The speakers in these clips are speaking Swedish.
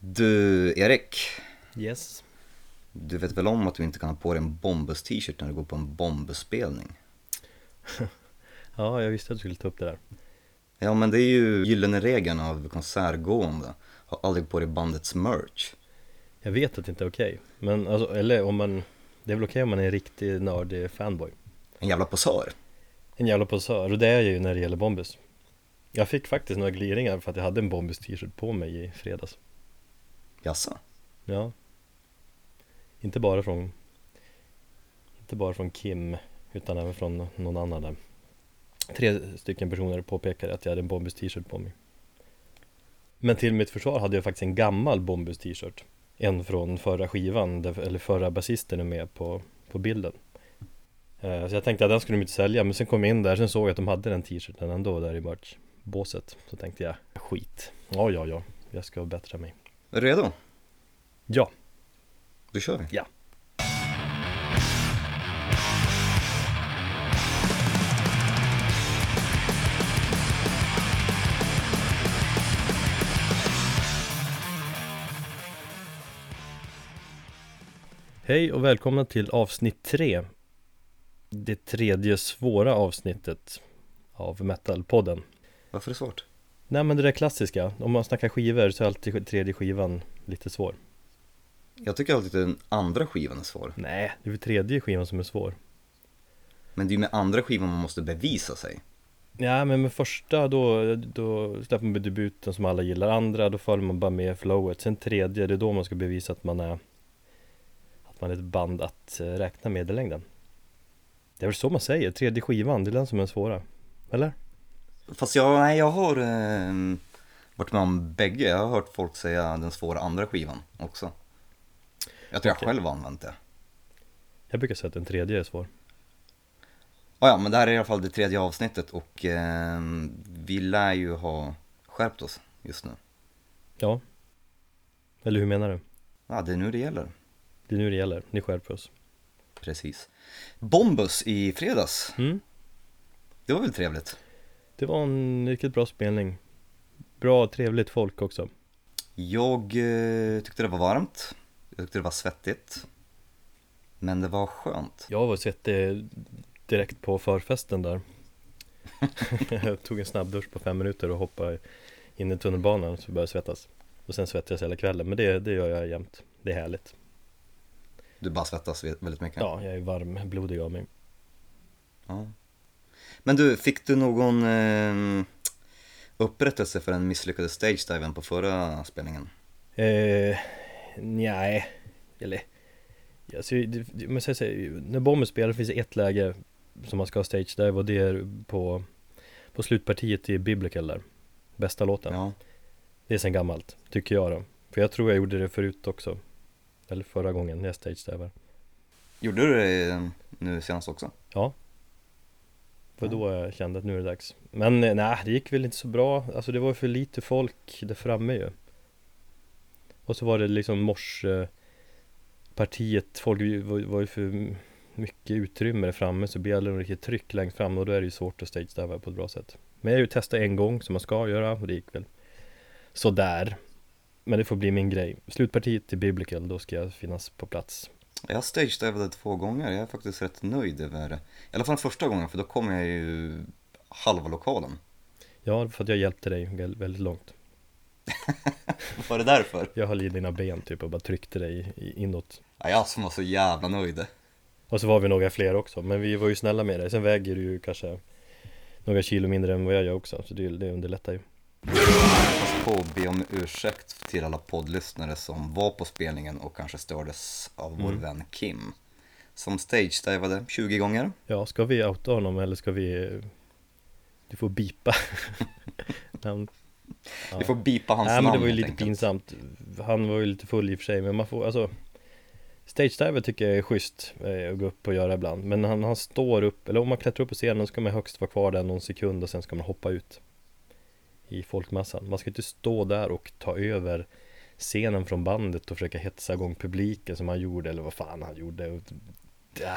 Du, Erik. Yes. Du vet väl om att du inte kan ha på dig en Bombus-t-shirt när du går på en Bombus-spelning? Ja, jag visste att du skulle ta upp det där. Ja, men det är ju gyllene regeln av konsertgående. Ha aldrig på dig bandets merch. Jag vet att det inte är okej. Men alltså, eller om man Det är väl okej om man är en riktig nördig fanboy. En jävla posör. En jävla posör, och det är jag ju när det gäller Bombus. Jag fick faktiskt några gliringar för att jag hade en Bombus t-shirt på mig i fredags. Jaså? Ja. Inte bara från Inte bara från Kim utan även från någon annan där. Tre stycken personer påpekade att jag hade en Bombus t-shirt på mig. Men till mitt försvar hade jag faktiskt en gammal Bombus t-shirt. En från förra skivan, där, eller förra basisten är med på, på bilden. Eh, så jag tänkte att den skulle de inte sälja, men sen kom jag in där, sen såg jag att de hade den t-shirten ändå där i merchbåset. Så tänkte jag, skit. Ja, ja, ja, jag ska bättra mig. Är du redo? Ja, Då kör vi. Ja. Hej och välkomna till avsnitt 3 Det tredje svåra avsnittet av Metalpodden Varför är det svårt? Nej men det där klassiska, om man snackar skivor så är alltid tredje skivan lite svår. Jag tycker alltid att den andra skivan är svår. Nej, det är väl tredje skivan som är svår. Men det är ju med andra skivan man måste bevisa sig. Ja men med första då, då släpper man debuten som alla gillar. Andra, då följer man bara med flowet. Sen tredje, det är då man ska bevisa att man är Att man är ett band att eh, räkna med i längden. Det är väl så man säger, tredje skivan, det är den som är svåra. Eller? Fast jag, nej, jag har eh, varit med om bägge. Jag har hört folk säga den svåra andra skivan också. Jag tror Okej. jag själv har använt det. Jag brukar säga att den tredje är svår Ah, ja, men det här är i alla fall det tredje avsnittet och eh, vi lär ju ha skärpt oss just nu. Ja Eller hur menar du? Ja, det är nu det gäller. Det är nu det gäller, ni skärper oss Precis. Bombus i fredags, mm. det var väl trevligt? Det var en riktigt bra spelning Bra, trevligt folk också Jag eh, tyckte det var varmt, jag tyckte det var svettigt. Men det var skönt. Jag var svettig direkt på förfesten där Jag tog en snabbdusch på fem minuter och hoppade in i tunnelbanan så började jag svettas Och sen svettades jag hela kvällen, men det, det gör jag jämt Det är härligt Du bara svettas väldigt mycket. Ja, jag är varmblodig av mig Ja. Men du, fick du någon eh, upprättelse för den misslyckade stage-diven på förra spelningen? eh, Nej, eller alltså, det, det, men så, så, När bomben spelar finns det ett läge som man ska ha stage dive och det är på På slutpartiet i Biblical där Bästa låten Ja. Det är sen gammalt, tycker jag då För jag tror jag gjorde det förut också Eller förra gången när jag stagedivar Gjorde du det eh, nu senast också? Ja För då jag kände att nu är det dags. Men eh, nej, det gick väl inte så bra. Alltså det var för lite folk där framme ju. Och så var det liksom morse Partiet, folk var, ju för mycket utrymme där framme så blir det riktigt tryck längst fram och då är det ju svårt att stagediva på ett bra sätt. Men jag har ju testat en gång som man ska göra och det gick väl sådär. Men det får bli min grej. Slutpartiet i Biblical, då ska jag finnas på plats Jag har stagedivade två gånger, jag är faktiskt rätt nöjd över. I alla fall första gången, för då kom jag ju halva lokalen. Ja, för att jag hjälpte dig väldigt, långt Var det därför? Jag höll i dina ben typ och bara tryckte dig inåt Ja, jag som var så jävla nöjd. Och så var vi några fler också, men vi var ju snälla med dig Sen väger du ju kanske några kilo mindre än vad jag gör också Så det, det underlättar ju på att be om ursäkt till alla poddlyssnare som var på spelningen och kanske stördes av vår Mm. vän Kim. Som stagedivade 20 gånger. Ja, ska vi outa honom eller ska vi Du får bipa Namn. Ja. Vi får bipa hans Nej namn men det var ju lite enkelt. pinsamt Han var ju lite full i och för sig men man får alltså Stagediver tycker jag är schysst eh, att gå upp och göra ibland Men han, han står upp, eller om man klättrar upp på scenen så ska man högst vara kvar där någon sekund och sen ska man hoppa ut I folkmassan Man ska inte stå där och ta över scenen från bandet och försöka hetsa igång publiken som han gjorde eller vad fan han gjorde ja.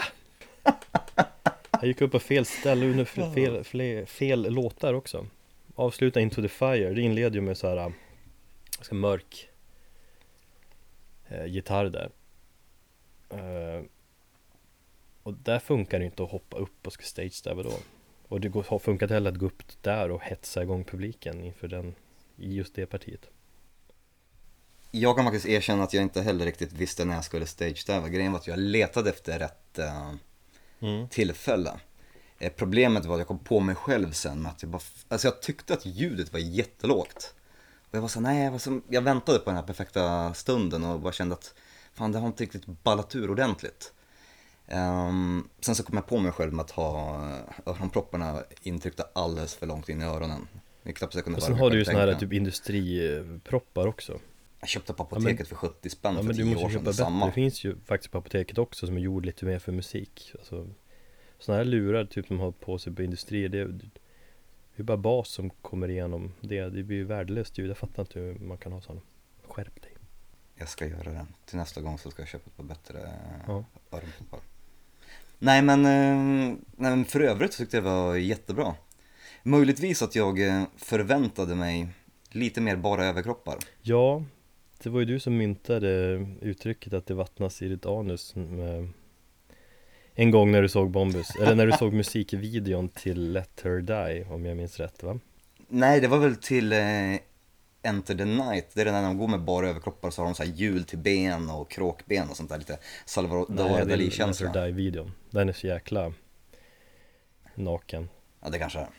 Han gick upp på fel ställe under fel, fel, fel, fel låtar också Avsluta Into the Fire, det inleder ju med så här Ganska mörk eh, gitarr där. Eh, och där funkar det inte att hoppa upp och ska stage där då. Och det går, funkar inte heller att gå upp där och hetsa igång publiken inför den, i just det partiet. Jag kan faktiskt erkänna att jag inte heller riktigt visste när jag skulle stage-diva. Grejen var att jag letade efter rätt uh, mm. tillfälle. Eh, problemet var att jag kom på mig själv sen med att jag bara, alltså jag tyckte att ljudet var jättelågt. Och jag var så nej, jag, var så, jag väntade på den här perfekta stunden och bara kände att fan det har inte riktigt ballat ur ordentligt. Um, sen så kom jag på mig själv med att ha öronpropparna intryckta alldeles för långt in i öronen. Det knappt jag kunde och sen har du ju sådana här typ industriproppar också. Jag köpte på apoteket ja, men, för 70 spänn ja, för 10 år sedan, köpa samma. Det finns ju faktiskt på apoteket också som är gjord lite mer för musik. Alltså, sådana här lurar typ som har på sig på industrier, det, det är bara bas som kommer igenom det. Det blir ju värdelöst ljud. Jag fattar inte hur man kan ha sådana. Skärp dig. Jag ska göra det. Till nästa gång så ska jag köpa ett par bättre ja. öronproppar. Nej men, eh, nej men för övrigt tyckte jag det var jättebra. Möjligtvis att jag eh, förväntade mig lite mer bara överkroppar. Ja, det var ju du som myntade uttrycket att det vattnas i ditt anus en gång när du såg Bombus, eller när du såg musikvideon till Let Her Die om jag minns rätt va? Nej, det var väl till eh, Enter the Night, det är när de går med bara överkroppar så har de så hjul till ben och kråkben och sånt där lite Salvador Dalí-känsla. Let Her Die-videon, den är så jäkla naken. Ja, det kanske är.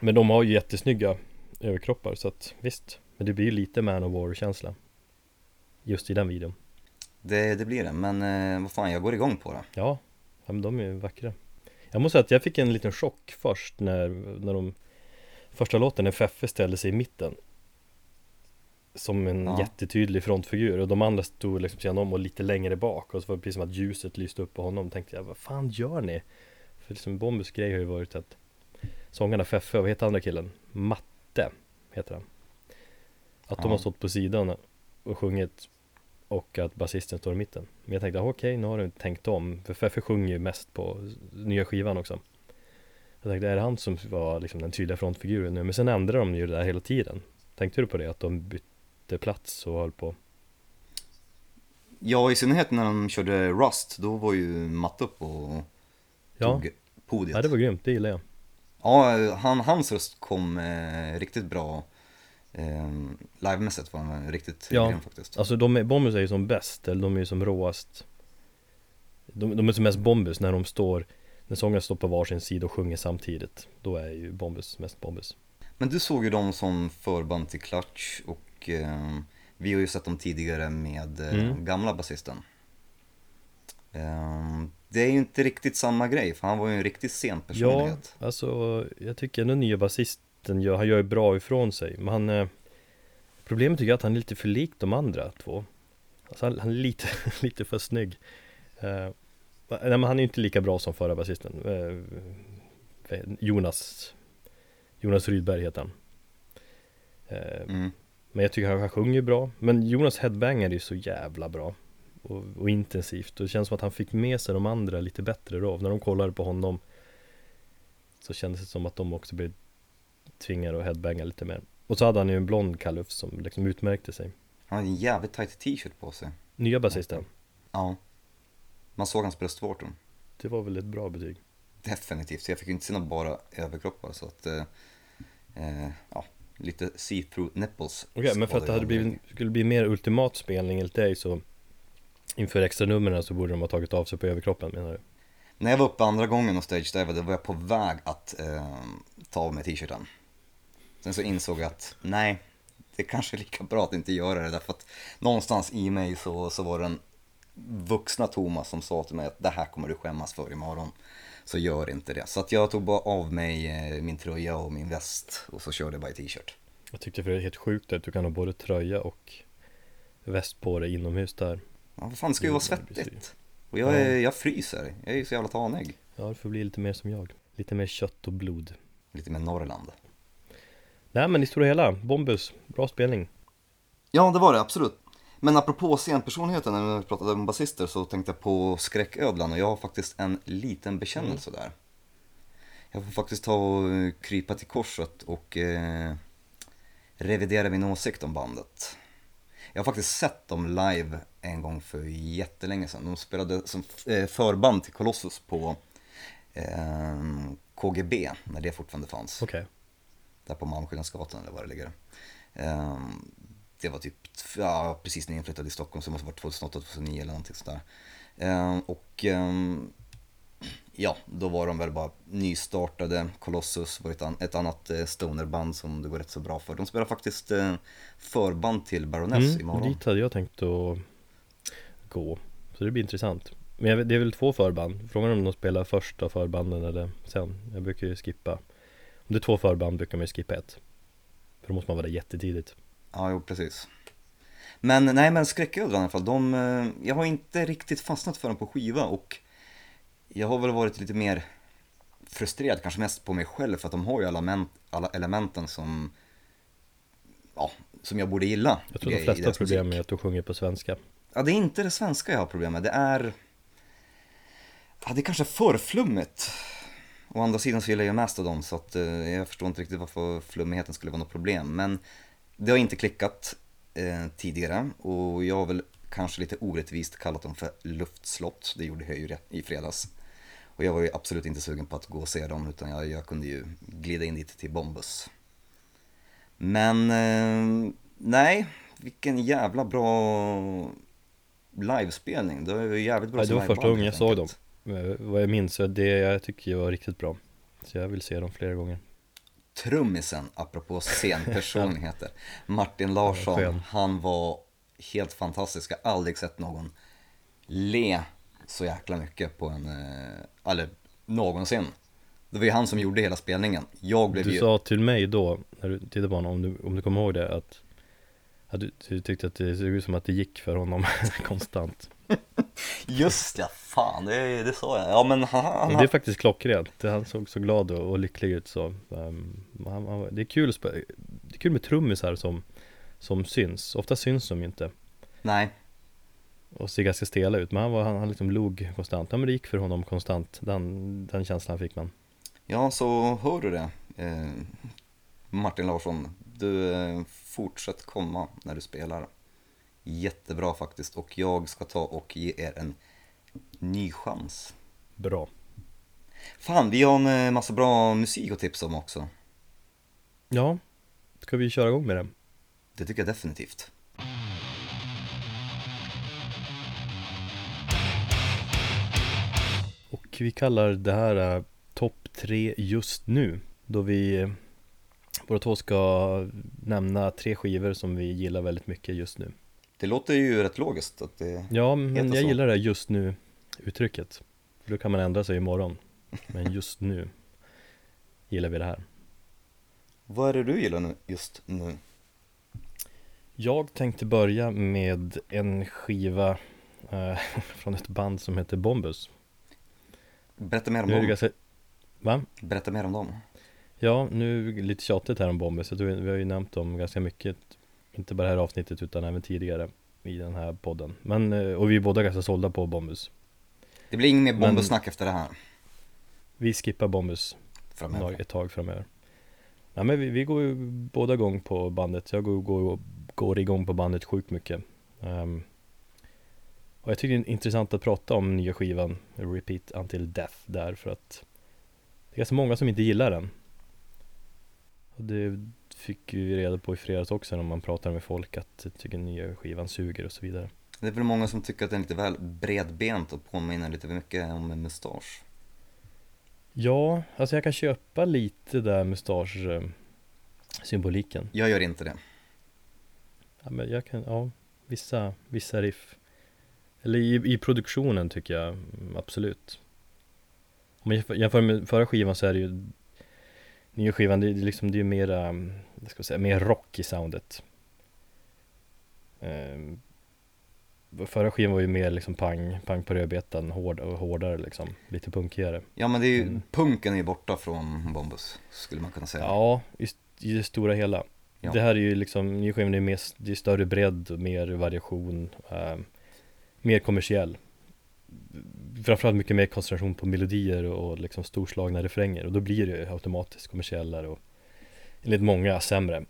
Men de har ju jättesnygga överkroppar så att visst, men det blir ju lite Man of War-känsla. Just i den videon. Det, det blir det, men eh, vad fan, jag går igång på det. Ja, Ja men de är ju vackra Jag måste säga att jag fick en liten chock först när, när de Första låten när Feffe ställde sig i mitten Som en ja. jättetydlig frontfigur och de andra stod liksom sidan om och lite längre bak och så var det precis som att ljuset lyste upp på honom tänkte jag, vad fan gör ni? För liksom Bombus grej har ju varit att Sångarna Feffe och vad heter andra killen? Matte heter han Att ja. de har stått på sidan och sjungit och att basisten står i mitten. Men jag tänkte, okej, okay, nu har du tänkt om. För Feffe sjunger ju mest på nya skivan också. Jag tänkte, är det han som var liksom den tydliga frontfiguren nu? Men sen ändrade de ju det där hela tiden. Tänkte du på det? Att de bytte plats och höll på? Ja, i synnerhet när de körde Rust, då var ju Matt upp och tog ja. podiet. Ja, det var grymt, det gillar jag. Ja, han, hans röst kom eh, riktigt bra eh, livemässigt var han riktigt ja, grym faktiskt Alltså de är, Bombus är ju som bäst, eller de är ju som råast de, de är som mest Bombus när de står När sången står på varsin sida och sjunger samtidigt Då är ju Bombus mest Bombus Men du såg ju dem som förband till Clutch och eh, Vi har ju sett dem tidigare med eh, mm. gamla basisten. Eh, det är ju inte riktigt samma grej, för han var ju en riktigt sen personlighet. Ja, alltså jag tycker den nya basist den gör, han gör ju bra ifrån sig men han eh, Problemet tycker jag att han är lite för lik de andra två. Alltså han, han är lite, lite för snygg. Eh, Nej men han är ju inte lika bra som förra basisten. Eh, Jonas Jonas Rydberg heter han. Mm. Men jag tycker han, sjunger bra. Men Jonas headbanger är ju så jävla bra. Och, och, intensivt. Och det känns som att han fick med sig de andra lite bättre då. När de kollade på honom Så kändes det som att de också blev tvingade att headbanga lite mer. Och så hade han ju en blond kalufs som liksom utmärkte sig. Han hade en jävligt tight t-shirt på sig. Nya basisten? Ja. Man såg hans bröstvårtor Det var väl ett bra betyg. Definitivt, jag fick ju inte se några bara överkroppar så att eh, eh, Ja, lite see-through nipples Okej, okay, men för att det hade blivit, skulle bli mer ultimat spelning enligt dig så Inför extra numren så borde de ha tagit av sig på överkroppen menar du? När jag var uppe andra gången och stage divade var jag på väg att eh, ta av mig t-shirten Sen så insåg jag att nej, det är kanske är lika bra att inte göra det därför att någonstans i mig så, så var det en vuxna Thomas som sa till mig att det här kommer du skämmas för imorgon. Så gör inte det. Så att jag tog bara av mig eh, min tröja och min väst och så körde jag bara i t-shirt. Jag tyckte för det är helt sjukt att du kan ha både tröja och väst på dig inomhus där. Ja, vad fan, det ska ju vara svettigt. Och jag, är, jag fryser, jag är ju så jävla tanig. Ja, du får bli lite mer som jag. Lite mer kött och blod. Lite mer Norrland. Nej men i stora hela, Bombus, bra spelning. Ja det var det absolut. Men apropå scenpersonligheten, när vi pratade om basister så tänkte jag på Skräcködlan och jag har faktiskt en liten bekännelse mm. där. Jag får faktiskt ta och krypa till korset och eh, revidera min åsikt om bandet. Jag har faktiskt sett dem live en gång för jättelänge sedan. De spelade som eh, förband till Colossus på eh, KGB, när det fortfarande fanns. Okay. Där på Malmskillnadsgatan eller var det ligger. Eh, det var typ, ja, precis när jag inflyttade i Stockholm, så det måste ha varit 2008, 2009 eller någonting sådär. Eh, och ehm, ja, då var de väl bara nystartade. Colossus var ett, an ett annat eh, stonerband som det går rätt så bra för. De spelar faktiskt eh, förband till Baroness mm, imorgon. dit hade jag tänkt att gå. Så det blir intressant. Men det är väl två förband? Frågan är om de spelar första förbanden eller sen. Jag brukar ju skippa. Om det är två förband brukar man ju skippa ett. För då måste man vara där jättetidigt. Ja, jo precis. Men nej men skräcködlan i alla fall, de, eh, jag har inte riktigt fastnat för dem på skiva och jag har väl varit lite mer frustrerad, kanske mest på mig själv för att de har ju alla, men, alla elementen som, ja, som jag borde gilla. Jag tror de flesta problem med att du sjunger på svenska. Ja, det är inte det svenska jag har problem med, det är, ja det är kanske för flummigt. Å andra sidan så gillar jag Mastodon så att eh, jag förstår inte riktigt varför flummigheten skulle vara något problem. Men det har inte klickat eh, tidigare och jag har väl kanske lite orättvist kallat dem för luftslott. Det gjorde jag ju i fredags. Och jag var ju absolut inte sugen på att gå och se dem utan jag, jag kunde ju glida in dit till Bombus. Men eh, nej, vilken jävla bra livespelning. Det var ju jävligt bra ja, Det var första gången jag såg dem. Eh, vad jag minns, det jag tycker var riktigt bra. Så jag vill se dem flera gånger. Trummisen, apropå scenpersonligheter, Martin Larsson, ja, han var helt fantastisk. Jag har aldrig sett någon le så jäkla mycket på en, eh, eller någonsin. Det var ju han som gjorde hela spelningen. Jag blev du ju... sa till mig då, när du tittade på honom, om du, om du kommer ihåg det, att, att du, du tyckte att det såg ut som att det gick för honom konstant. Just ja, fan det, det sa jag. Ja men han, han, Det är faktiskt klockrent. Han såg så glad och, och lycklig ut så. Um, han, han, det, är kul, det är kul med trummisar som, som syns. Ofta syns de ju inte. Nej och ser ganska stela ut. Men han, var, han, han liksom log konstant. Ja men det gick för honom konstant. Den, den känslan fick man. Ja, så hör du det. Eh, Martin Larsson, du eh, fortsätt komma när du spelar. Jättebra faktiskt. Och jag ska ta och ge er en ny chans. Bra. Fan, vi har en eh, massa bra musik att tipsa om också. Ja, ska vi köra igång med det? Det tycker jag definitivt. vi kallar det här uh, topp tre just nu. Då vi båda två ska nämna tre skivor som vi gillar väldigt mycket just nu. Det låter ju rätt logiskt att det Ja, men jag så. gillar det just nu uttrycket. För då kan man ändra sig imorgon. Men just nu gillar vi det här. Vad är det du gillar nu, just nu? Jag tänkte börja med en skiva eh, från ett band som heter Bombus Berätta mer om dem. Ganska... Va? Berätta mer om dem. Ja, nu lite tjatigt här om Bombus. Jag tror vi har ju nämnt dem ganska mycket. Inte bara det här avsnittet utan även tidigare i den här podden. Men, eh, och vi är båda ganska sålda på Bombus. Det blir inget mer Bombus-snack efter det här. Vi skippar Bombus framöver. ett tag framöver. Nej men vi, vi går ju båda igång på bandet. Jag går, går, går igång på bandet sjukt mycket. Um, och jag tycker det är intressant att prata om nya skivan Repeat Until Death där för att det är ganska många som inte gillar den. Och det fick vi reda på i fredags också när man pratar med folk att tycker nya skivan suger och så vidare. Det är väl många som tycker att den är lite väl bredbent och påminner lite för mycket om en mustasch. Ja, alltså jag kan köpa lite där mustasch eh, symboliken. Jag gör inte det. Ja, men jag kan, ja, vissa, vissa riff eller i, i produktionen tycker jag absolut Om man jämför med förra skivan så är det ju Nya skivan, det är liksom, det är mera, vad ska jag säga, mer rock i soundet. Ehm, Förra skivan var ju mer liksom pang, pang på rödbetan, hård hårdare liksom, lite punkigare. Ja men det är ju, mm. punken är ju borta från Bombus, skulle man kunna säga. Ja, i, i det stora hela. Ja. Det här är ju liksom, nya skivan är mer, det är större bredd mer variation um, mer kommersiell Framförallt mycket mer koncentration på melodier och liksom storslagna refränger. Och då blir det automatiskt kommersiellare och enligt många sämre.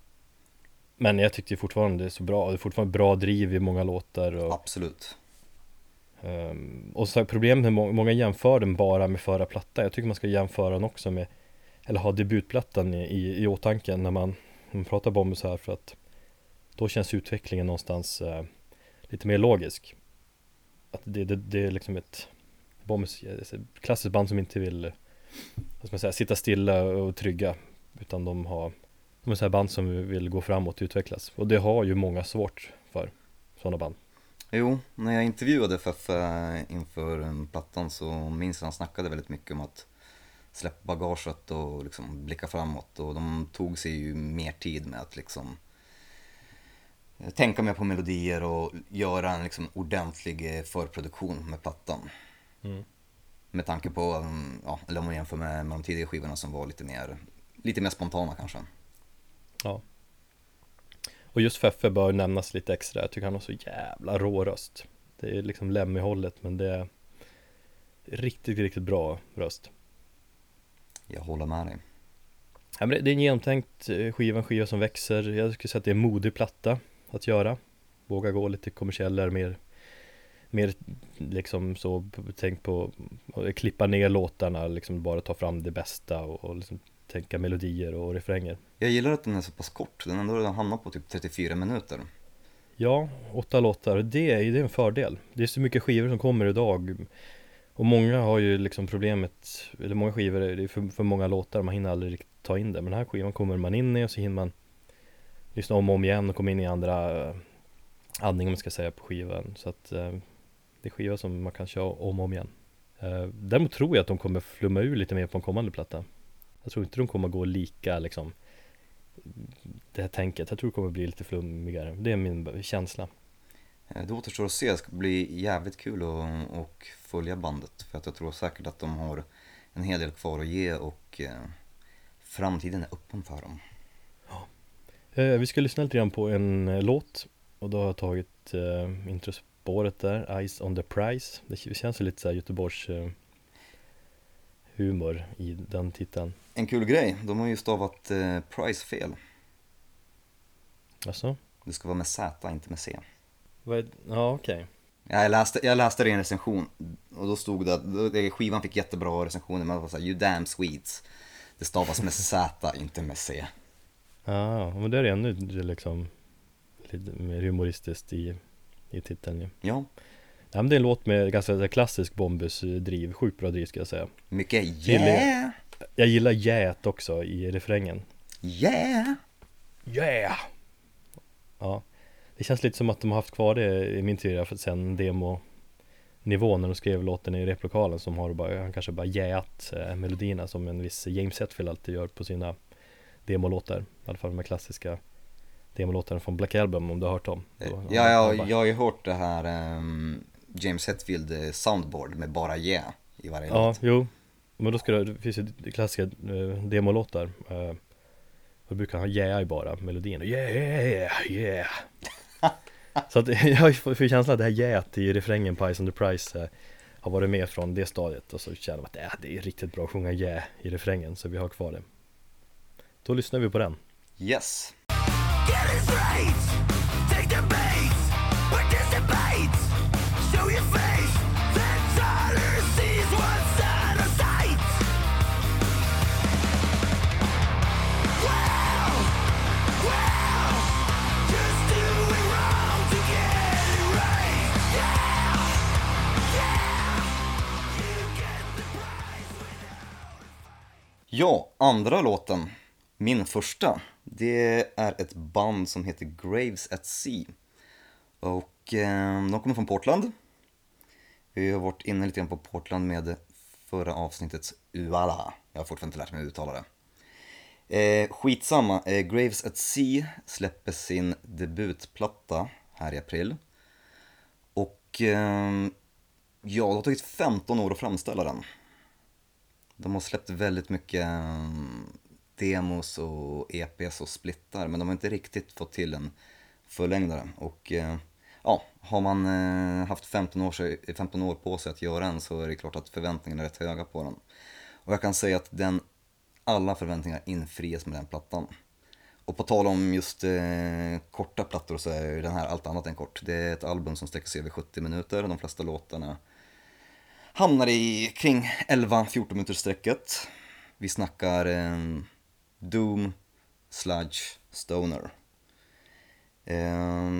Men jag tyckte fortfarande det är så bra, det är fortfarande bra driv i många låtar och, Absolut. um, och så problemet med må många jämför den bara med förra plattan. Jag tycker man ska jämföra den också med Eller ha debutplattan i, i, i åtanke när man, när man pratar Bombus här för att Då känns utvecklingen någonstans uh, lite mer logisk. Att det, det, det är liksom ett Bombus, ett eh, klassiskt band som inte vill eh, vad ska man säga, sitta stilla och trygga Utan de har De är så här band som vill gå framåt och utvecklas. Och det har ju många svårt för Sådana band. Jo, när jag intervjuade Feffe eh, inför plattan så minns jag han snackade väldigt mycket om att släppa bagaget och liksom blicka framåt. Och de tog sig ju mer tid med att liksom tänka mer på melodier och göra en liksom ordentlig förproduktion med plattan. Mm. Med tanke på, um, ja, eller om man jämför med, med de tidigare skivorna som var lite mer, lite mer spontana kanske. Ja Och just Feffe bör nämnas lite extra, jag tycker han har så jävla rå röst Det är liksom Lemmy-hållet men det är Riktigt, riktigt bra röst Jag håller med dig. ja, men det- Det är en genomtänkt eh, skiva, en skiva som växer Jag skulle säga att det är en modig platta att göra Våga gå lite kommersiellare, mer Mer liksom så, tänk på att klippa ner låtarna, liksom bara ta fram det bästa och, och liksom tänka melodier och refränger. Jag gillar att den är så pass kort, den ändå hamnar på typ 34 minuter. Ja, åtta låtar, det är det är en fördel. Det är så mycket skivor som kommer idag. Och många har ju liksom problemet Eller många skivor, det är för, för många låtar, man hinner aldrig riktigt ta in det. Men den här skivan kommer man in i och så hinner man Lyssna om och om igen och komma in i andra Andning om man ska säga på skivan. Så att eh, Det är skiva som man kan köra om och om igen. Eh, Däremot tror jag att de kommer flumma ur lite mer på en kommande platta. Jag tror inte de kommer gå lika liksom Det här tänket, jag tror det kommer bli lite flummigare. Det är min känsla. Eh, Det återstår att se, det ska bli jävligt kul att och följa bandet. För att jag tror säkert att de har en hel del kvar att ge och eh, framtiden är öppen för dem. Vi ska lyssna lite grann på en låt. Och då har jag tagit eh, introspåret där, Eyes on the Prize Det känns ju lite såhär Göteborgs eh, humor i den titeln En kul grej, de har ju stavat eh, Price fel. Alltså? Det ska vara med Z, inte med C. Vad ja okej Ja, Jag läste, jag läste det i en recension och då stod det att skivan fick jättebra recensioner men det var såhär You damn sweets. Det stavas med Z, inte med C. Ja, men det är ännu liksom lite mer humoristiskt i, i titeln ju. Ja, Ja men det är en låt med ganska klassisk Bombus-driv, sjukt bra driv ska jag säga. Mycket Gillar yeah, Jag gillar jät också i refrängen. Yeah. Yeah! Ja, det känns lite som att de har haft kvar det i min teori för sen demo nivån när de skrev låten i replokalen som har bara, han kanske bara jäat eh, melodierna som en viss James Hetfield alltid gör på sina demolåtar. I alla fall de här klassiska demolåtarna från Black Album om du har hört dem. Då- Ja, ja, jag har ju hört det här ehm, James Hetfield eh, soundboard med bara yeah i varje Ja, låt. jo. Men då ska det, det finns ju klassiska eh, demolåtar. Eh, och då brukar han yeah i bara melodin. Yeah, yeah. Så att jag får känslan att det här yeah i refrängen på Ice on the Price eh, har varit med från det stadiet. Och så känner man att äh, det är riktigt bra att sjunga yeah i refrängen. Så vi har kvar det. Då lyssnar vi på den. Yes. Ja, andra låten, min första, det är ett band som heter Graves at Sea. Och eh, de kommer från Portland. Vi har varit inne lite grann på Portland med förra avsnittets Uala. Jag har fortfarande inte lärt mig att uttala det. Eh, skitsamma, eh, Graves at Sea släpper sin debutplatta här i april. Och eh, ja, det har tagit 15 år att framställa den. De har släppt väldigt mycket ehm, demos och EPs och splittar men de har inte riktigt fått till en fullängdare. Och eh, ja, har man eh, haft 15 år, 15 år på sig att göra en så är det klart att förväntningarna är rätt höga på den. Och jag kan säga att den, alla förväntningar infrias med den plattan. Och på tal om just eh, korta plattor så är ju den här allt annat än kort. Det är ett album som sträcker sig över 70 minuter. De flesta låtarna hamnar i kring 11-14 minuters sträcket. Vi snackar eh, Doom, Sludge, Stoner. Eh,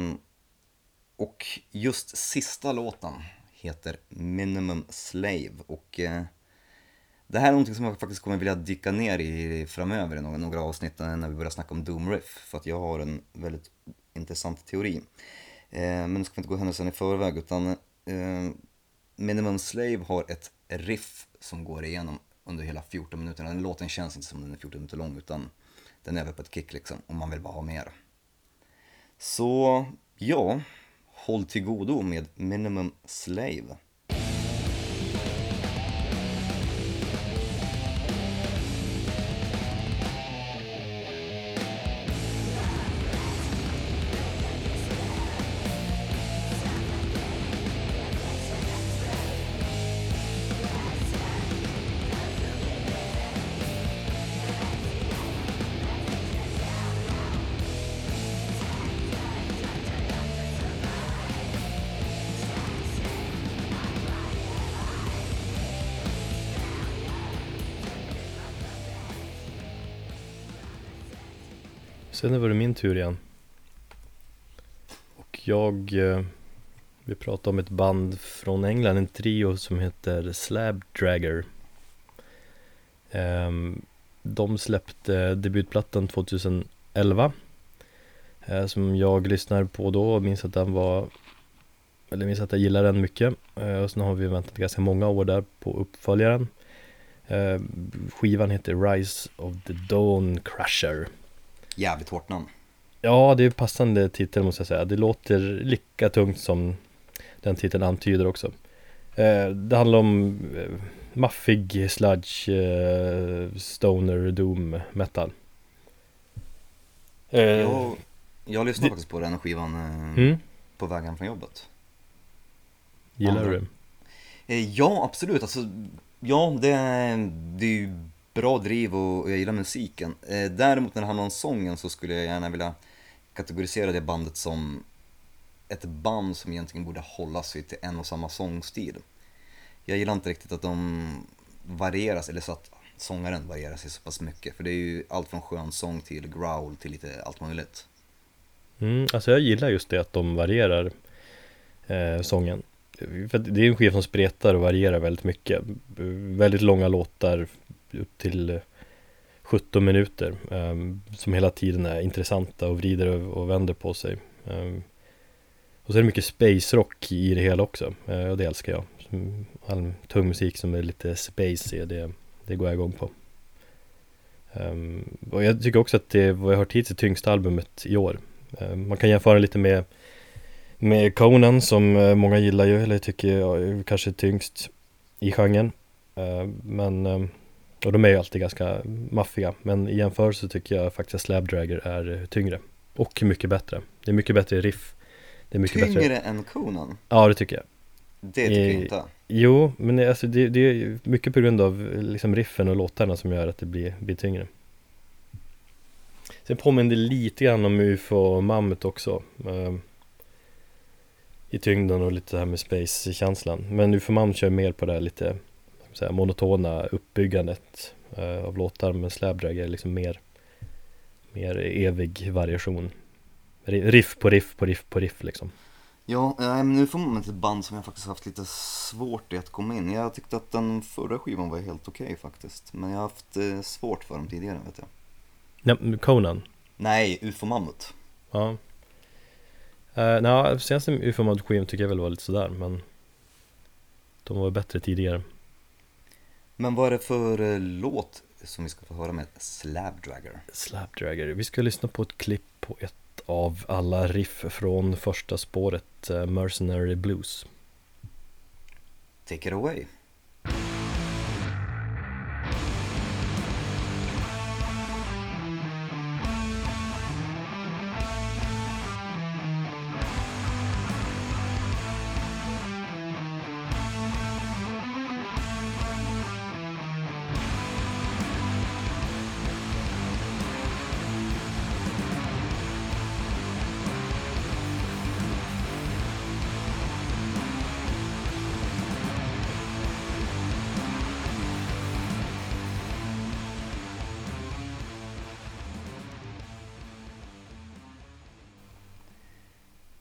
och just sista låten heter Minimum Slave och eh, det här är någonting som jag faktiskt kommer vilja dyka ner i framöver i några, några avsnitt när vi börjar snacka om Doom Riff för att jag har en väldigt intressant teori. Eh, men nu ska vi inte gå händelsen i förväg utan eh, Minimum Slave har ett riff som går igenom under hela 14 minuter. Den låten känns inte som den är 14 minuter lång utan den är över på ett kick liksom och man vill bara ha mer. Så ja, håll till godo med Minimum Slave. Sen var det min tur igen. Och jag eh, vill prata om ett band från England, en trio som heter Slab Dragger. Eh, de släppte debutplattan 2011 eh, som jag lyssnade på då och minns att den var eller minns att jag gillar den mycket eh, och sen har vi väntat ganska många år där på uppföljaren. Eh, skivan heter Rise of the Dawn Crusher. Jävligt hårt namn. Ja, det är passande titel måste jag säga. Det låter lika tungt som den titeln antyder också. Eh, det handlar om eh, maffig sludge, eh, stoner, doom, metal. Jag, jag lyssnade det- faktiskt på den skivan mm, på vägen från jobbet. gillar du andra-? Eh, Ja, absolut. Alltså, ja, det det är ju bra driv och jag gillar musiken. Eh, däremot när det handlar om sången så skulle jag gärna vilja kategorisera det bandet som ett band som egentligen borde hålla sig till en och samma sångstil. Jag gillar inte riktigt att de varieras, eller så att sångaren varierar sig så pass mycket. För det är ju allt från skönsång till growl till lite allt möjligt. Mm, alltså jag gillar just det att de varierar eh, sången. För det är en skiva som spretar och varierar väldigt mycket. Väldigt långa låtar upp till eh, 17 minuter ehm, som hela tiden är intressanta och vrider och, och vänder på sig. Ehm, och så är det mycket space rock i det hela också eh, och det älskar jag. Mm, all tung musik som är lite spacey, det, det går jag igång på. Ehm, och jag tycker också att det vad jag har hört hittills är tyngsta albumet i år. Man kan jämföra lite med med Conan som eh, många gillar ju, eller tycker jag är kanske tyngst i genren. Eh, Men, eh, och de är ju alltid ganska maffiga, men i jämförelse tycker jag faktiskt att Slab Dragger är tyngre. Och mycket bättre. Det är mycket bättre riff. Det är mycket Tyngre bättre. än Conan? Ja, det tycker jag. Det tycker jag Eh, inte. Jo, men det, alltså det, det är mycket på grund av liksom riffen och låtarna som gör att det blir, blir tyngre. Sen påminner det lite grann om UFO och Mammut också. Eh, I tyngden och lite det här med space-känslan. Men UFO Mammut kör mer på det här lite säga, monotona uppbyggandet eh, av låtar. Men Slabdrag är liksom mer, mer evig variation. Ri- Riff på riff på riff på riff liksom. Ja, eh, men nu får man ett band som jag faktiskt haft lite svårt i att komma in. Jag tyckte att den förra skivan var helt okej faktiskt. Men jag har haft eh, svårt för dem tidigare vet jag. Ja, men Conan. Nej, UFO Mammut. Ja. Uh, Nej, senaste ufo skivan tycker jag väl var lite sådär men De var bättre tidigare Men vad är det för eh, låt som vi ska få höra med Slabdragger? Slapdragger Vi ska lyssna på ett klipp på ett av alla riff från första spåret eh, Mercenary Blues Take it away.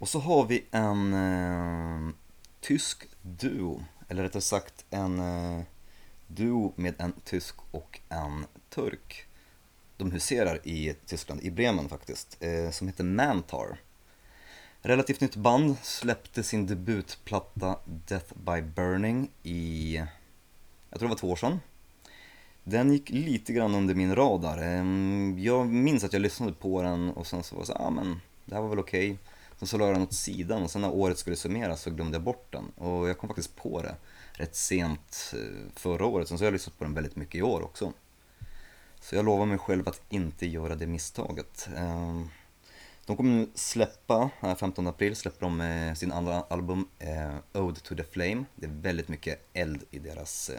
Och så har vi en eh, tysk duo, eller rättare sagt en eh, duo med en tysk och en turk. De huserar i Tyskland, i Bremen faktiskt, eh, som heter Mantar. Relativt nytt band, släppte sin debutplatta Death by Burning i, jag tror det var två år sedan. Den gick lite grann under min radar. Ehm, jag minns att jag lyssnade på den och sen så var det så ah, men det här var väl okej. Sen så la jag den åt sidan och sen när året skulle summeras så glömde jag bort den. Och jag kom faktiskt på det rätt sent eh, förra året, sen så har jag lyssnat på den väldigt mycket i år också. Så jag lovar mig själv att inte göra det misstaget. Ehm, de kommer nu släppa, eh, 15 april släpper de eh, sin andra album Ode to the Flame. Det är väldigt mycket eld i deras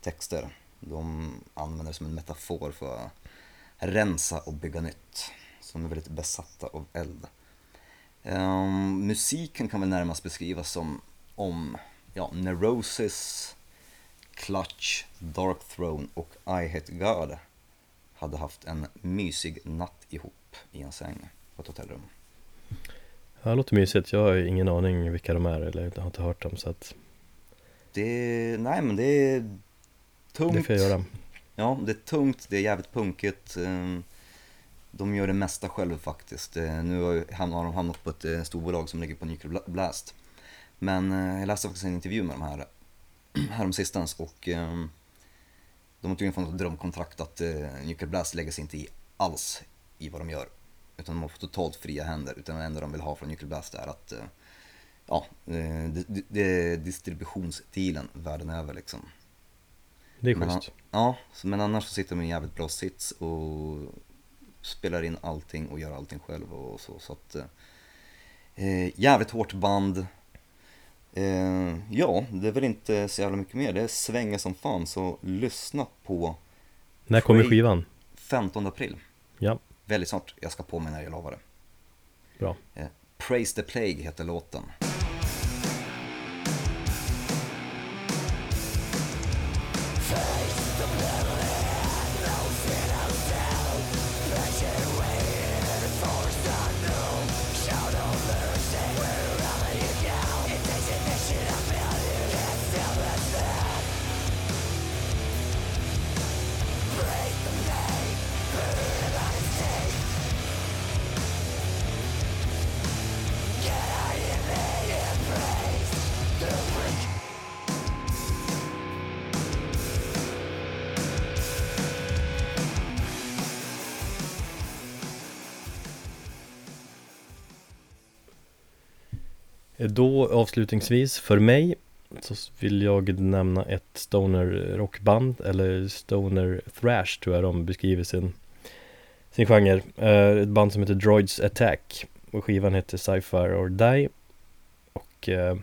texter. De använder det som en metafor för att rensa och bygga nytt. Så de är väldigt besatta av eld. Ehm, musiken kan väl närmast beskrivas som om ja, Neurosis, Clutch, Dark Throne och I Hate God hade haft en mysig natt ihop i en säng på ett hotellrum. Ja, det låter mysigt. Jag har ingen aning vilka de är eller jag har inte hört dem så att Det, nej men det är tungt. det får jag göra. Ja, det är tungt, det är jävligt punkigt. Ehm, De gör det mesta själv faktiskt. Eh, Nu har de hamnat på ett eh, storbolag som ligger på Nuclear Bla- Blast. Men eh, jag läste faktiskt en intervju med de här häromsistens och ehm, de har tydligen fått ett drömkontrakt att Nuclear Blast lägger sig inte i alls i vad de gör. Utan de har fått totalt fria händer. Utan det enda de vill ha från Nuclear Blast är att ja, det, är distributionsdealen världen över liksom. Det är Men, schysst. ja, men annars så sitter de i en jävligt bra sits och spelar in allting och gör allting själv och så. så att, eh, jävligt hårt band. Eh, ja, det är väl inte så jävla mycket mer. Det svänger som fan, så lyssna på När kommer skivan? 15 april. Ja, Väldigt snart, jag ska på mig när jag lovar det. bra. Eh, Praise the Plague heter låten. Då avslutningsvis för mig så vill jag nämna ett stoner rockband eller stoner thrash tror jag de beskriver sin sin genre. Eh, ett band som heter Droids Attack och skivan heter Sci-Fi or Die och eh,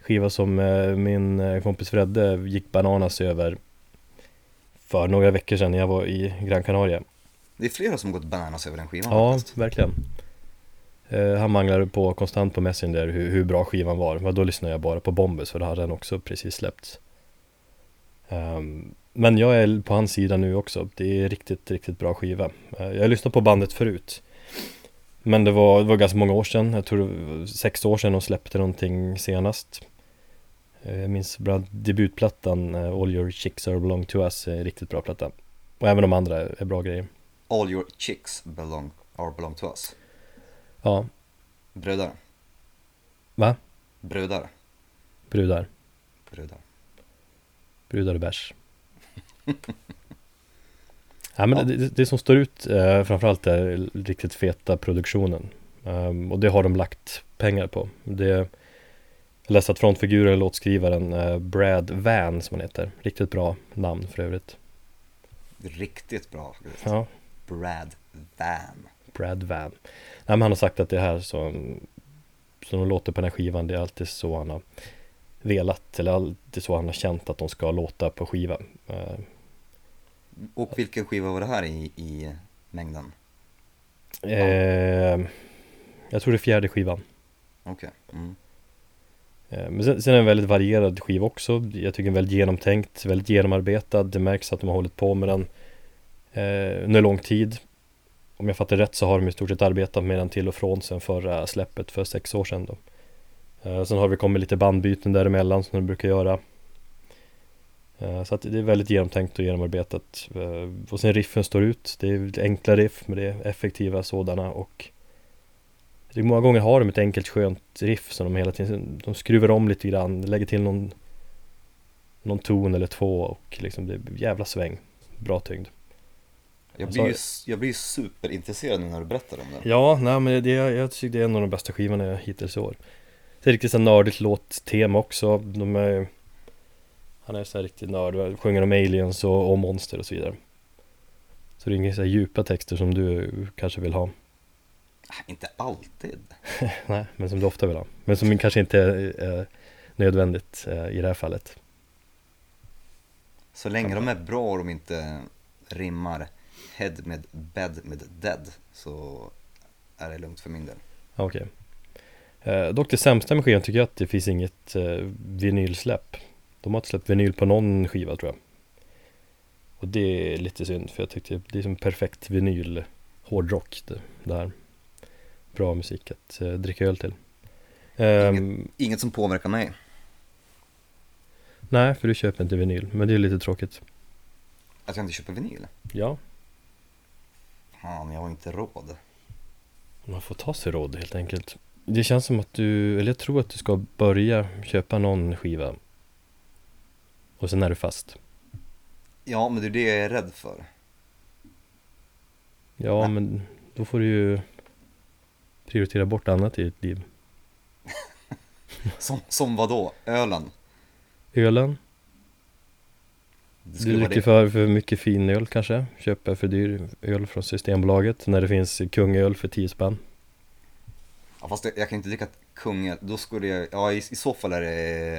skiva som eh, min kompis Fredde gick bananas över för några veckor sedan när jag var i Gran Canaria. Det är flera som gått bananas över den skivan Ja, faktiskt. verkligen. Eh, han manglade på konstant på Messenger hur, hur bra skivan var. Men då lyssnade jag bara på Bombus för då hade den också precis släppts. Um, men jag är på hans sida nu också. Det är riktigt, riktigt bra skiva. Uh, jag har lyssnat på bandet förut. Men det var, det var ganska många år sedan. Jag tror det var sex år sedan de släppte någonting senast. Eh, Jag minns bland debutplattan uh, All Your Chicks Are Belong To Us är en riktigt bra platta. Och även de andra är bra grejer. All your chicks belong, are belong to us. Ja, Bröder. va? Bröder. Brudar. Bröder. Brudar och bärs. ja, men det, det som står ut eh, framförallt är riktigt feta produktionen. Ehm, och det har de lagt pengar på. Det, jag läste att frontfiguren låtskrivaren eh, Brad Van som han heter. Riktigt bra namn för övrigt. Riktigt bra. Ja, Brad Van. Brad Van. Nej, men han har sagt att det här som, som de låter på den här skivan, det är alltid så han har velat, eller alltid så han har känt att de ska låta på skiva. Eh, Och vilken skiva var det här i, i mängden? Eh, jag tror det är fjärde skivan. Okej. Mm. Eh, men sen, sen är det en väldigt varierad skiva också. Jag tycker den är väldigt genomtänkt, väldigt genomarbetad. Det märks att de har hållit på med den eh, under lång tid om jag fattar rätt så har de i stort sett arbetat med den till och från sen förra släppet för sex år sedan då. Eh, sen har det kommit lite bandbyten däremellan som de brukar göra. Eh, så att det är väldigt genomtänkt och genomarbetat. Eh, och sen riffen står ut. Det är enkla riff men det är effektiva sådana och det är många gånger har de ett enkelt skönt riff som de hela tiden De skruvar om lite grann, lägger till någon Någon ton eller två och liksom det är jävla sväng Bra tyngd jag Alltså- blir, ju, jag blir superintresserad nu när du berättar om det. Ja, nej men det, jag tycker det är en av de bästa skivorna hittills i år. Det är riktigt så nördigt låttema också. De är Han är så här riktigt nörd, sjunger om aliens och, och monster och så vidare. Så det är inga så här djupa texter som du kanske vill ha. Ah, Inte alltid. Nej, men som du ofta vill ha. Men som kanske inte är, är nödvändigt eh, i det här fallet. Så länge de är bra och de inte rimmar head med bed med dead så är det lugnt för min del. Okej. Eh, Dock det sämsta med skivan tycker jag att det finns inget eh, vinylsläpp. De har inte släppt vinyl på någon skiva tror jag. Och det är lite synd för jag tyckte det är som perfekt vinyl hårdrock det, det här. Bra musik att eh, dricka öl till. Ehm, Inget som påverkar mig. Nej, för du köper inte vinyl, men det är lite tråkigt. Att jag inte köper vinyl? Ja, Fan, jag har inte råd. man får ta sig råd helt enkelt Det känns som att du, eller jag tror att du ska börja köpa någon skiva Och sen är du fast Ja, men det är det jag är rädd för. Ja, Nej. men då får du ju prioritera bort annat i ditt liv. Som, som vad då? Ölen? Ölen, du dricker för, för mycket fin öl kanske. Köper för dyr öl från Systembolaget när det finns kungöl för 10 spänn. Ja, fast jag, jag kan inte dricka kungöl, då skulle jag, ja i, i så fall är det,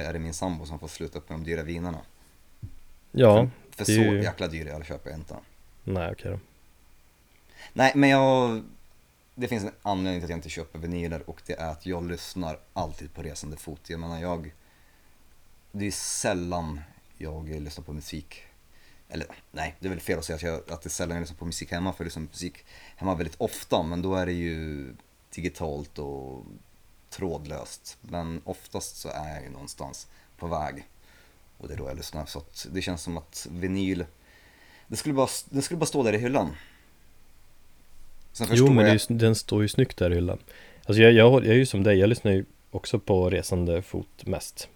är det min sambo som får sluta upp med de dyra vinerna. Ja, För är så ju- jäkla dyr öl köper jag inte. nej okej då. Nej, men jag, det finns en anledning till att jag inte köper vinyler och det är att jag lyssnar alltid på resande fot. Jag menar jag, det är sällan jag lyssnar på musik. Eller nej, det är väl fel att säga att, jag, att det är sällan jag lyssnar på musik hemma, för jag lyssnar på musik hemma väldigt ofta, men då är det ju digitalt och trådlöst. Men oftast så är jag ju någonstans på väg och det är då jag lyssnar. Så det känns som att vinyl, det skulle bara, det skulle bara stå där i hyllan. Jo men jag, ju, den står ju snyggt där i hyllan. Alltså jag, jag, jag är ju som dig, jag lyssnar ju också på resande fot mest.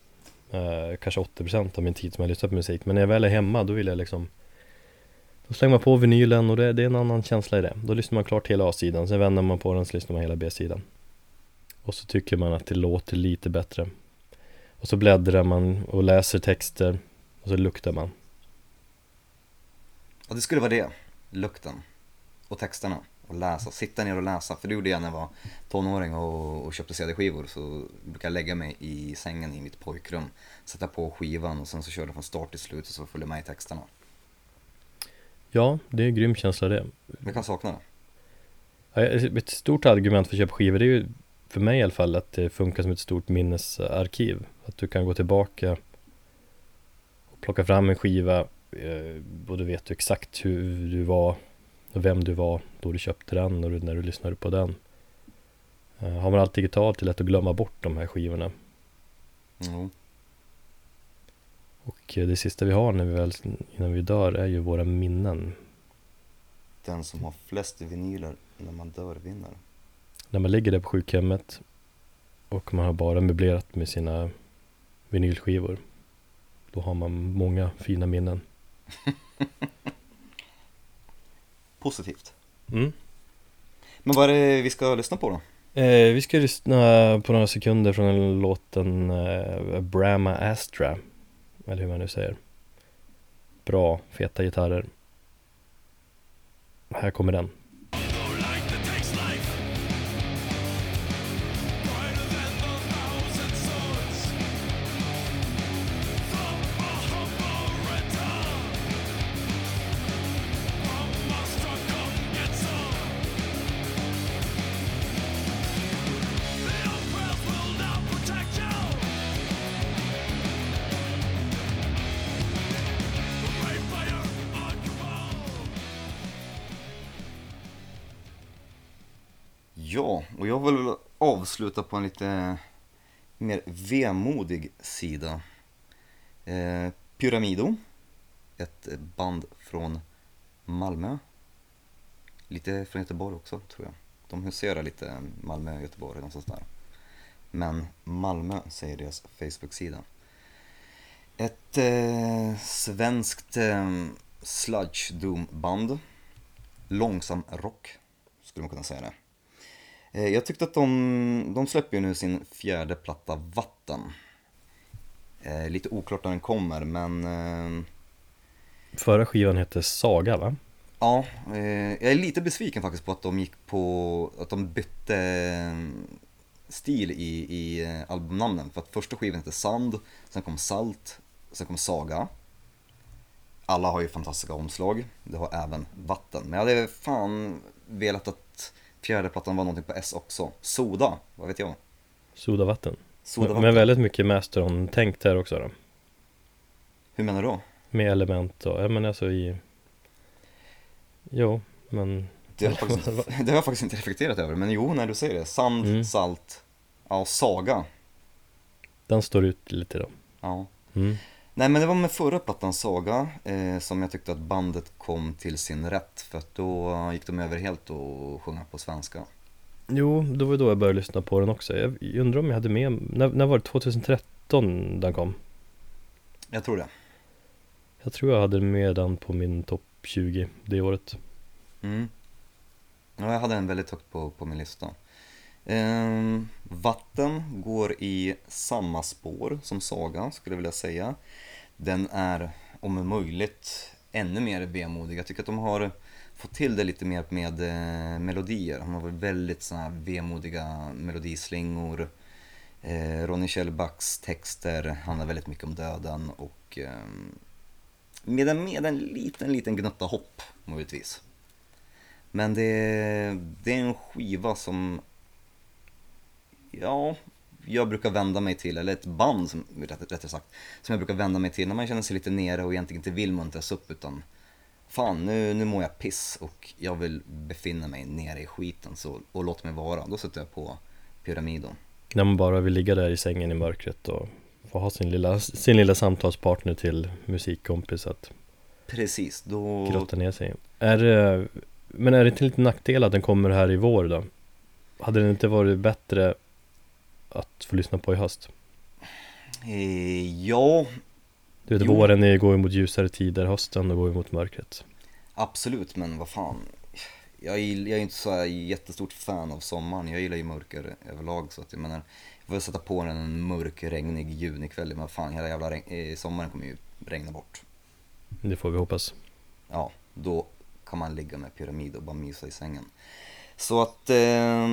Eh, kanske 80% av min tid som jag lyssnar på musik. Men när jag väl är hemma då vill jag liksom Då slänger man på vinylen och det, det är en annan känsla i det. Då lyssnar man klart hela A-sidan, sen vänder man på den så lyssnar man hela B-sidan. Och så tycker man att det låter lite bättre. Och så bläddrar man och läser texter och så luktar man. ja, det skulle vara det. Lukten. Och texterna. Och läsa, sitta ner och läsa. För det gjorde jag när jag var tonåring och, och köpte CD-skivor. Så brukade jag lägga mig i sängen i mitt pojkrum. Sätta på skivan och sen så körde jag från start till slut och så följde jag med i texterna. Ja, det är en grym känsla det. Jag kan sakna det. Ja, Ett stort argument för att köpa skivor det är ju för mig i alla fall att det funkar som ett stort minnesarkiv. Att du kan gå tillbaka och plocka fram en skiva eh, och du vet du exakt hur du var vem du var då du köpte den och när du lyssnade på den. Eh, Har man allt digitalt är det lätt att glömma bort de här skivorna. Jo. Och eh, det sista vi har när vi väl, innan vi dör är ju våra minnen. Den som har flest vinyler när man dör vinner. När man ligger där på sjukhemmet och man har bara möblerat med sina vinylskivor. Då har man många fina minnen. Positivt. Mm. Men vad är det vi ska lyssna på då? Eh, vi ska lyssna på några sekunder från låten eh, Brahma Astra. Eller hur man nu säger. Bra, feta gitarrer. Här kommer den. Avsluta på en lite mer vemodig sida. Eh, Pyramido, ett band från Malmö. Lite från Göteborg också tror jag. De huserar lite Malmö, Göteborg, någonstans där. Men Malmö säger deras Facebook-sida. Ett eh, svenskt eh, sludge doom band. Långsam rock, skulle man kunna säga det. Eh, jag tyckte att de, de släpper ju nu sin fjärde platta Vatten. Eh, lite oklart när den kommer men eh, Förra skivan hette Saga va? Ja, jag är lite besviken faktiskt på att de gick på, att de bytte stil i, i albumnamnen. För att första skivan hette Sand, sen kom Salt, sen kom Saga. Alla har ju fantastiska omslag, det har även Vatten. Men jag hade fan velat att fjärde plattan var någonting på S också. Soda, vad vet jag? Sodavatten Soda Men väldigt mycket Masteron-tänk där också då Hur menar du då? Med element och, ja men alltså i Jo, men Det har, jag faktiskt, inte- det har jag faktiskt inte reflekterat över, men jo, när du säger det. Sand, Mm. salt, ja, saga. den står ut lite då Ja. mm. Nej men det var med förra plattan Saga eh, som jag tyckte att bandet kom till sin rätt för att då gick de över helt och sjunga på svenska. Jo, det var då jag började lyssna på den också Jag undrar om jag hade med, när, när var det? 2013 den kom? Jag tror det. Jag tror jag hade med den på min topp 20 det året Mm. Ja, jag hade den väldigt högt på, på min lista. Ehm, vatten går i samma spår som Saga skulle jag vilja säga. Den är om möjligt ännu mer vemodig. Jag tycker att de har fått till det lite mer med eh, melodier. De har varit väldigt såna här vemodiga melodislingor. Eh, Ronny Kjellbacks texter handlar väldigt mycket om döden och eh, med en, med en liten, liten gnutta hopp möjligtvis. Men det, det är en skiva som, ja, jag brukar vända mig till, eller ett band som, rätt, rättare sagt, som jag brukar vända mig till när man känner sig lite nere och egentligen inte vill muntras upp utan Fan, nu, nu mår jag piss och jag vill befinna mig nere i skiten så, och låt mig vara. Då sätter jag på Pyramido. När man bara vill ligga där i sängen i mörkret och få ha sin lilla, sin lilla samtalspartner till musikkompis att Precis, då... grotta ner sig. Är det, men är det inte lite nackdel att den kommer här i vår då? Hade det inte varit bättre att få lyssna på i höst? Eh, ja, Du vet Jo. våren är, går ju mot ljusare tider, hösten då går ju mot mörkret Absolut, men vad fan. Jag är, jag är inte så här jättestort fan av sommaren. Jag gillar ju mörker överlag så att jag menar, jag får sätta på den en mörk, regnig junikväll. Men fan, hela jävla regn, eh, sommaren kommer ju regna bort. Det får vi hoppas Ja, då kan man ligga med pyramid och bara mysa i sängen. Så att eh,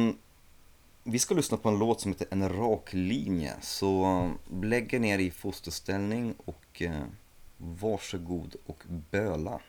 vi ska lyssna på en låt som heter En rak linje. Så eh, lägg er ner i fosterställning och eh, varsågod och böla.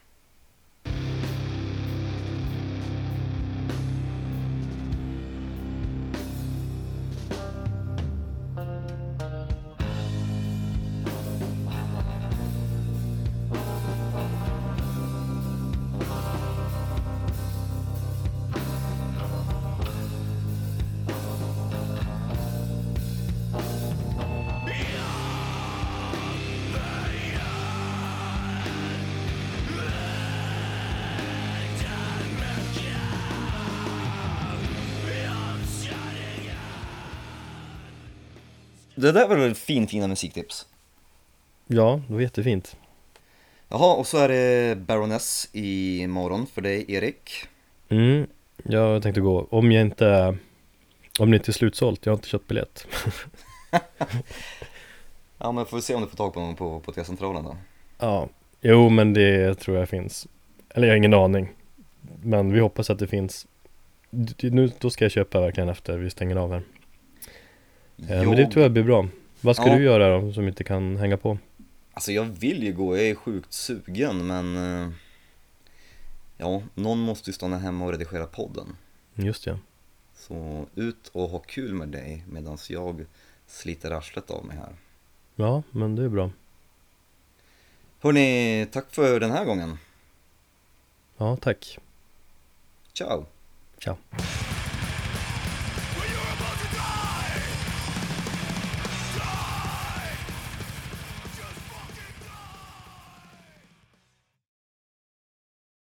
Det där var väl fin, fina musiktips? Ja, det var jättefint. Jaha, och så är det Baroness i morgon för dig Erik. Mm, jag tänkte gå, om jag inte Om det inte är slutsålt, jag har inte köpt biljett. Ja men får vi se om du får tag på någon på, på T-centralen då. Ja, jo men det tror jag finns. Eller jag har ingen aning. Men vi hoppas att det finns. Nu, då ska jag köpa verkligen efter vi stänger av här Eh, Men det tror jag blir bra Vad ska Ja. du göra då som inte kan hänga på? Alltså jag vill ju gå, jag är sjukt sugen men eh, Ja, någon måste ju stanna hemma och redigera podden. Just ja Så ut och ha kul med dig medan jag sliter arslet av mig här. Ja, men det är bra Hörni, tack för den här gången. Ja, tack Ciao! Ciao